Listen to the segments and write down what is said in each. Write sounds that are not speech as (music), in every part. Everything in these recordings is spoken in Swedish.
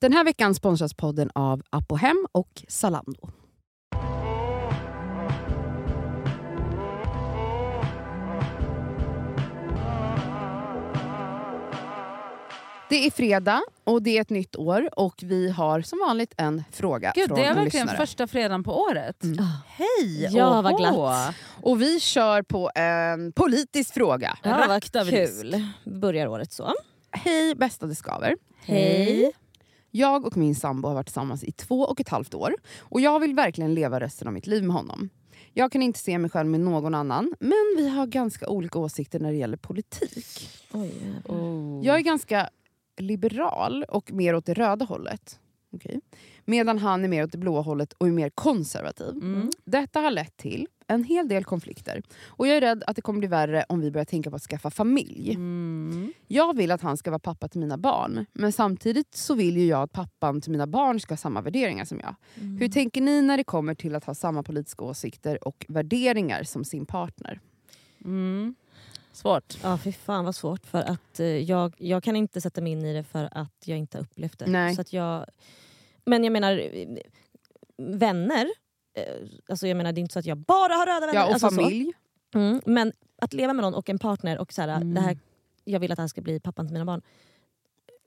Den här veckan sponsras podden av Apohem och Zalando. Det är fredag och det är ett nytt år och vi har som vanligt en fråga Gud, från det är en verkligen lyssnare. första fredagen på året. Mm. Hej! Ja, vad glatt. Och vi kör på en politisk fråga. Ja, vad Rakt disk. kul. Börjar året så. Hej bästa det skaver. Hej. Jag och min sambo har varit tillsammans i två och ett halvt år och jag vill verkligen leva resten av mitt liv med honom. Jag kan inte se mig själv med någon annan, men vi har ganska olika åsikter när det gäller politik. Oj, Oh. Jag är ganska liberal och mer åt det röda hållet. Okej. Medan han är mer åt det blåa hållet och är mer konservativ. Mm. Detta har lett till en hel del konflikter. Och jag är rädd att det kommer bli värre om vi börjar tänka på att skaffa familj. Mm. Jag vill att han ska vara pappa till mina barn, men samtidigt så vill ju jag att pappan till mina barn ska ha samma värderingar som jag. Mm. Hur tänker ni när det kommer till att ha samma politiska åsikter och värderingar som sin partner? Mm. Svårt. Ja, fy fan vad svårt. För att eh, jag, jag kan inte sätta mig in i det för att jag inte har upplevt det. Nej. Så att jag, men jag menar, vänner. eh, Alltså jag menar, det är inte så att jag bara har röda vänner. Ja, och alltså så. familj. Mm, men att leva med någon och en partner och så här, Mm. det här, jag vill att han ska bli pappan till mina barn.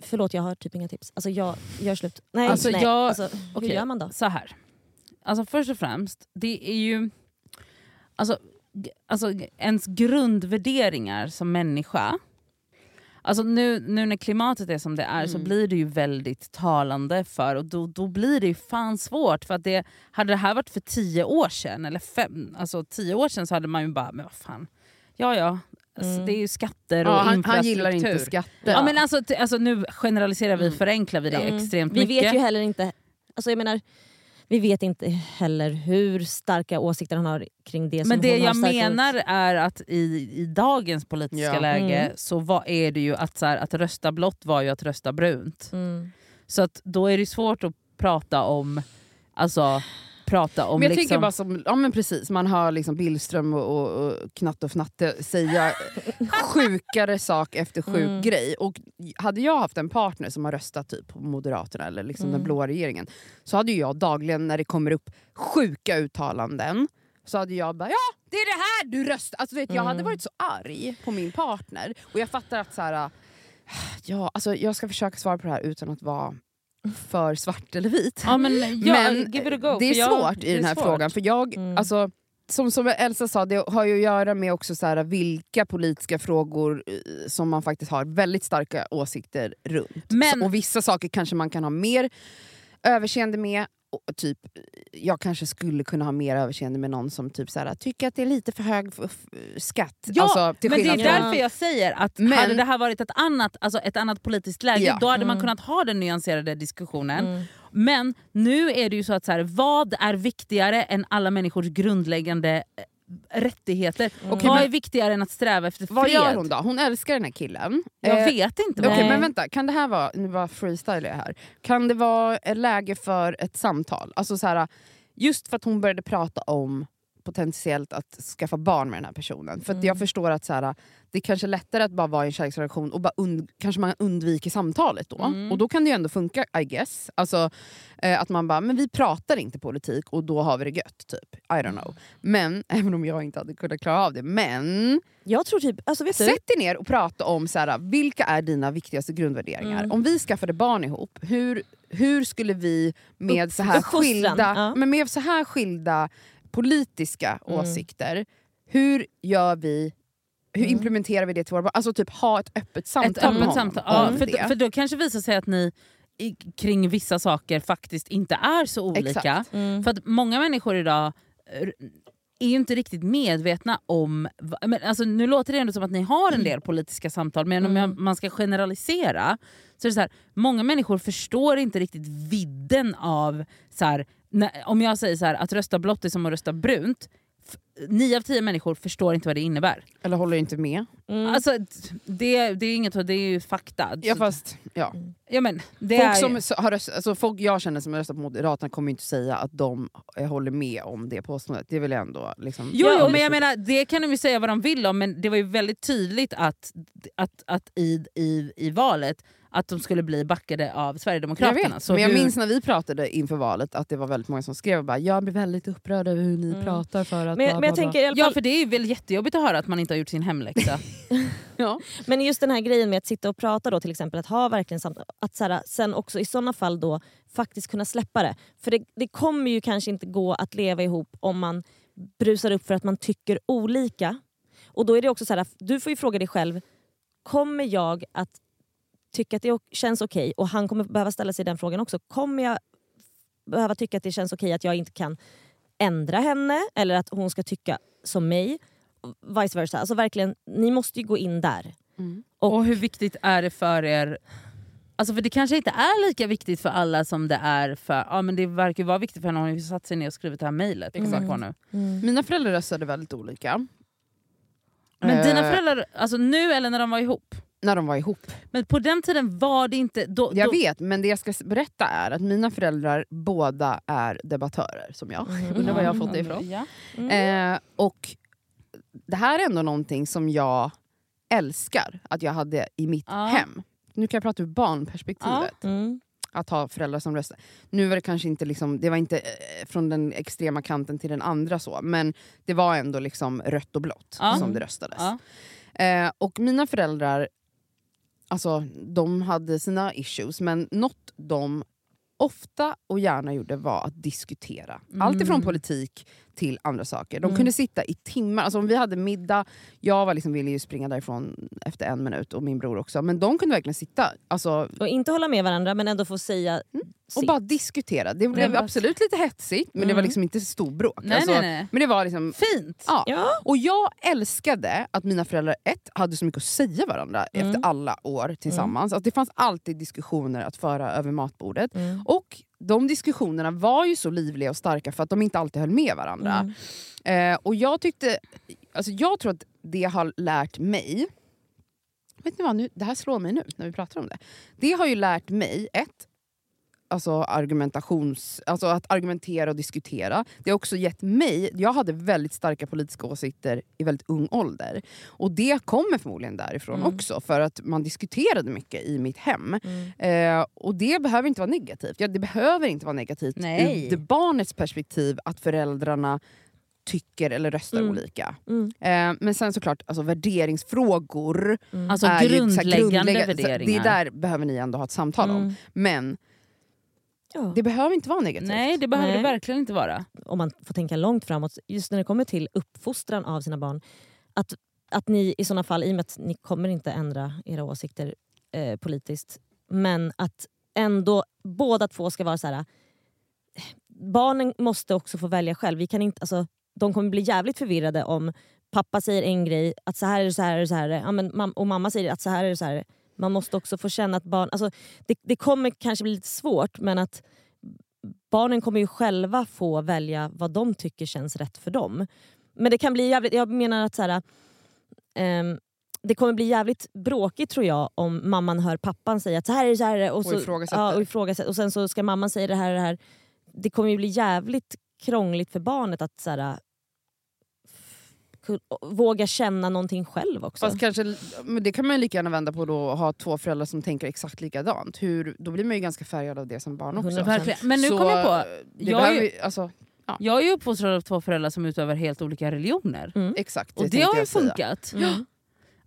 Förlåt, jag har typ inga tips. Alltså jag gör slut. Nej, Alltså, nej. jag- Alltså, okej. Hur gör man då? Så här. Alltså först och främst, det är ju... Alltså, alltså ens grundvärderingar som människa. Alltså nu, nu när klimatet är som det är så Mm. blir det ju väldigt talande för och då, då blir det ju fan svårt. För att det, hade det här varit för tio år sedan, eller fem, alltså tio år sedan så hade man ju bara, men vad fan. Ja ja, alltså, Mm. det är ju skatter Ja, och han, han infrastruktur. gillar inte skatter. Ja, men alltså, alltså, nu generaliserar vi, Mm. förenklar vi det Mm. extremt Vi mycket. vet ju heller inte... Alltså jag menar, vi vet inte heller hur starka åsikter han har kring det som Men det jag menar åsikter. är att i, i dagens politiska Ja. läge Mm. så var, är det ju att, så här, att rösta blått var ju att rösta brunt. Mm. Så att då är det svårt att prata om... Alltså, prata om men jag liksom, tänker bara som, ja men precis, man hör liksom Billström och, och, och Knatte och Fnatte säga (laughs) sjukare sak efter sjuk Mm. grej. Och hade jag haft en partner som har röstat typ på Moderaterna eller liksom den Mm. blåa regeringen så hade jag dagligen när det kommer upp sjuka uttalanden så hade jag bara ja, det är det här du röstar. Alltså, vet, Jag hade Mm. varit så arg på min partner. Och jag fattar att så här, ja, alltså, jag ska försöka svara på det här utan att vara för svart eller vit. Ja, men, ja, Men go, det är jag- svårt i är den här svårt. frågan. För jag, Mm. alltså, som, som Elsa sa, det har ju att göra med också så här, vilka politiska frågor eh, som man faktiskt har väldigt starka åsikter runt. Men- Så, och vissa saker kanske man kan ha mer överseende med. Och typ, jag kanske skulle kunna ha mer överseende med någon som typ så här, tycker att det är lite för hög skatt. Ja, alltså, till men det är därför jag säger att Men- hade det här varit ett annat, alltså ett annat politiskt läge, Ja. då hade man Mm. kunnat ha den nyanserade diskussionen. Mm. Men nu är det ju så att så här, vad är viktigare än alla människors grundläggande rättigheter? Okej, vad men- är viktigare än att sträva efter fred? Vad gör hon då? Hon älskar den här killen. Jag Eh, vet inte. Okej Nej. men vänta, kan det här vara, nu var freestyle jag här. Kan det vara läge för ett samtal? Alltså så här, just för att hon började prata om potentiellt att skaffa barn med den här personen. För Mm. jag förstår att så här, det är kanske lättare att bara vara i en kärleksrelation och bara kanske man undviker samtalet då. Mm. Och då kan det ju ändå funka I guess. Alltså, eh, att man bara, men vi pratar inte politik och då har vi det gött. Typ. I don't know. Men, (laughs) även om jag inte hade kunnat klara av det. Men Jag tror typ... Alltså vet du? Sätt dig ner och prata om så här, vilka är dina viktigaste grundvärderingar. Mm. Om vi skaffade barn ihop, hur, hur skulle vi med så här skilda, men med så här skilda politiska Mm. åsikter, hur gör vi hur Mm. implementerar vi det till våra barn? Alltså typ ha ett öppet Ett samtal med öppet honom samtal. om Ja, för, det. för då kanske visar sig att ni i, kring vissa saker faktiskt inte är så olika. Mm. För att många människor idag är ju inte riktigt medvetna om... Men alltså, nu låter det ändå som att ni har en del politiska samtal, men om jag, Mm. man ska generalisera så är det så här, många människor förstår inte riktigt vidden av... Så här, när, om jag säger så här, att rösta blått är som att rösta brunt, nio av tio människor förstår inte vad det innebär. Eller håller inte med. Mm. Alltså, det, det är inget det är ju fakta. Ja, fast, ja. ja, men, det Folk, är, som har röst, alltså folk jag känner som har röstat på Moderaterna kommer ju inte säga att de håller med om det påståendet. Det vill jag ändå... Liksom, Jo, jo men jag så. menar, det kan de ju säga vad de vill om, men det var ju väldigt tydligt att, att, att i, i, i valet att de skulle bli backade av jag Sverigedemokraterna. vet, Så men jag hur- minns när vi pratade inför valet att det var väldigt många som skrev och bara “jag blir väldigt upprörd över hur ni Mm. pratar för att...” men, bla, men jag tänker i alla Ja fall, för det är väl jättejobbigt att höra att man inte har gjort sin hemläxa. (laughs) Ja. Men just den här grejen med att sitta och prata då till exempel, att ha verkligen samtal, att så här, sen också i sådana fall då faktiskt kunna släppa det. För det, det kommer ju kanske inte gå att leva ihop om man brusar upp för att man tycker olika. Och då är det också så här, du får ju fråga dig själv, kommer jag att tycka att det känns okej? Och han kommer behöva ställa sig den frågan också. Kommer jag behöva tycka att det känns okej att jag inte kan ändra henne eller att hon ska tycka som mig? Vice versa. Alltså verkligen, ni måste ju gå in där. Mm. Och- Och hur viktigt är det för er Alltså för det kanske inte är lika viktigt för alla som det är för... Ja men det verkar ju vara viktigt för henne, hon har ju satt sig ner och skrivit det här mejlet. Exakt. Exakt. På nu. Mina föräldrar röstade väldigt olika. Men Eh, dina föräldrar, alltså nu eller när de var ihop? När de var ihop. Men på den tiden var det inte... Då, Jag då, vet, men det jag ska berätta är att mina föräldrar båda är debattörer som jag. Mhm. (laughs) Undrar var jag har fått det ifrån. Mm. Eh, och det här är ändå någonting som jag älskar att jag hade i mitt Ja. hem. Nu kan jag prata ur barnperspektivet. Mm. Att ha föräldrar som röstar. Nu var det kanske inte, liksom, det var inte eh, från den extrema kanten till den andra så, men det var ändå liksom rött och blått Ja. som det röstades. Eh, och mina föräldrar, alltså, de hade sina issues, men något de ofta och gärna gjorde var att diskutera. Allt ifrån Mm. politik till andra saker. De Mm. kunde sitta i timmar, alltså om vi hade middag, jag var liksom, ville ju springa därifrån efter en minut och min bror också, men de kunde verkligen sitta alltså, Och inte hålla med varandra men ändå få säga och bara diskutera. Det blev absolut lite hetsigt, men det var Mm. liksom inte storbråk. Nej, alltså, nej, nej. Men det var liksom... Fint! Ja. Ja. Och jag älskade att mina föräldrar ett, hade så mycket att säga varandra Mm. efter alla år tillsammans. Alltså, det fanns alltid diskussioner att föra över matbordet. Mm. Och de diskussionerna var ju så livliga och starka för att de inte alltid höll med varandra. Mm. Eh, och jag tyckte, alltså jag tror att det har lärt mig, vet ni vad, nu, det här slår mig nu när vi pratar om det. Det har ju lärt mig, ett, alltså argumentations, alltså att argumentera och diskutera. Det har också gett mig, jag hade väldigt starka politiska åsikter i väldigt ung ålder. Och det kommer förmodligen därifrån Mm. också, för att man diskuterade mycket i mitt hem. Mm. Eh, och det behöver inte vara negativt. Ja, det behöver inte vara negativt Nej. ur barnets perspektiv att föräldrarna tycker eller röstar Mm. olika. Mm. Eh, men sen såklart, alltså, värderingsfrågor Mm. Alltså är ju här grundläggande grundlägga- värderingar. Det där behöver ni ändå ha ett samtal om. Mm. Men Ja. det behöver inte vara negativt. Nej det behöver Nej. det verkligen inte vara. Om man får tänka långt framåt, just när det kommer till uppfostran av sina barn. Att, att ni i såna fall, i och med att ni kommer inte ändra era åsikter eh, politiskt, men att ändå båda två ska vara så här. Barnen måste också få välja själv. Vi kan inte, alltså, de kommer bli jävligt förvirrade om pappa säger en grej, att så här är det, så här är det, så här är det. Ja, men och mamma säger att så här är det, så här är det. Man måste också få känna att barn... Alltså, det, det kommer kanske bli lite svårt men att barnen kommer ju själva få välja vad de tycker känns rätt för dem. Men det kan bli jävligt... Jag menar att så här, ehm, det kommer bli jävligt bråkigt tror jag om mamman hör pappan säga att så här är det, så här är det. Och, så, ifrågasätter. ja, och, ifrågasätter. och sen så ska mamman säga det här och det här. Det kommer ju bli jävligt krångligt för barnet att så här, våga känna någonting själv också. Fast kanske, men det kan man ju lika gärna vända på då och ha två föräldrar som tänker exakt likadant. Hur, då blir man ju ganska färgad av det som barn också. 100%. Verkligen. Men nu Så, kom jag på, eh, Det jag är ju- alltså, jag är ju uppfostrad av två föräldrar som utövar helt olika religioner. Mm. exakt, Och det har ju funkat. Mm.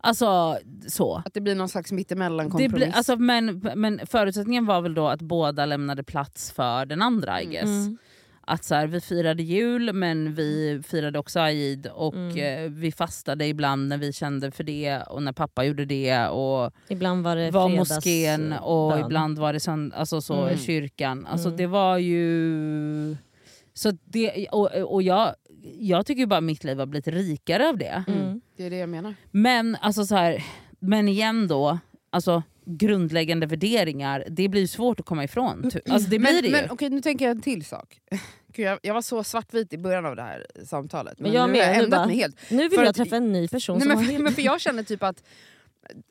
Alltså så. Att det blir någon slags mittemellan Det kompromiss. blir, alltså, men, men förutsättningen var väl då att båda lämnade plats för den andra I guess. Mm. Att så här, vi firade jul men vi firade också Eid och Mm. eh, vi fastade ibland när vi kände för det och när pappa gjorde det. Och Ibland var det var moskén och bön. ibland var det sönd- alltså så, Mm. kyrkan. Alltså Mm. det var ju... Så det, och och jag, jag tycker bara mitt liv har blivit rikare av det. Mm. Det är det jag menar. Men alltså så här, men igen då, alltså, grundläggande värderingar, det blir svårt att komma ifrån. Ty- Alltså det blir men, det men okej, nu tänker jag en till sak. Gud, jag, jag var så svartvit i början av det här samtalet. Men, Men jag nu har jag ändrat bara- mig helt. Nu vill För jag att- träffa en ny person Nej, men, för, men för jag känner typ att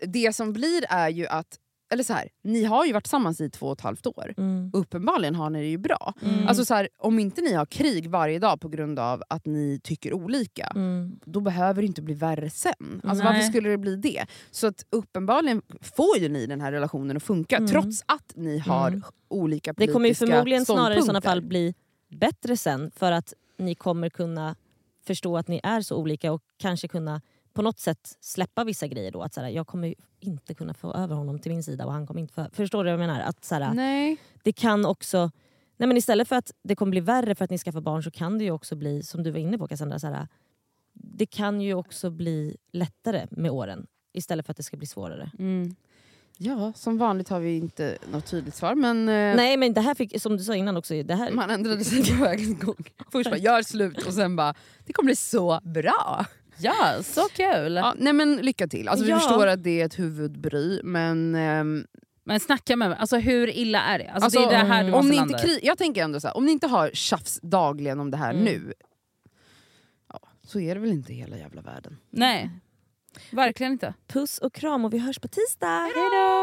det som blir är ju att, eller så här, ni har ju varit tillsammans i två och ett halvt år. Mm. Uppenbarligen har ni det ju bra. Mm. Alltså så här, om inte ni har krig varje dag på grund av att ni tycker olika, Mm. då behöver det inte bli värre sen. Alltså, Nej. varför skulle det bli det? Så att uppenbarligen får ju ni den här relationen att funka Mm. trots att ni har Mm. olika Det politiska kommer ju förmodligen snarare i sådana fall bli bättre sen för att ni kommer kunna förstå att ni är så olika och kanske kunna på något sätt släppa vissa grejer då. Att så här, jag kommer inte kunna få över honom till min sida och han kommer inte få... Förstår du vad jag menar? Att så här, Nej. det kan också... Nej men istället för att det kommer bli värre för att ni skaffar barn så kan det ju också bli, som du var inne på Cassandra, så här, det kan ju också bli lättare med åren istället för att det ska bli svårare. Mm. Ja, som vanligt har vi inte något tydligt svar. Men eh, Nej men det här fick, som du sa innan också, det här, man ändrade sig på vägens gång. Först bara (laughs) gör slut och sen bara det kommer bli så bra. Ja, så kul! Ja, nej men lycka till. Alltså, Vi Ja. förstår att det är ett huvudbry men ehm, Men snacka med mig, alltså, hur illa är det? Alltså, Alltså, det är det här du om ni inte kri- jag tänker ändå så här, om ni inte har tjafs dagligen om det här Mm. nu, ja, så är det väl inte hela jävla världen. Nej, verkligen inte. puss och kram och vi hörs på tisdag. Hejdå!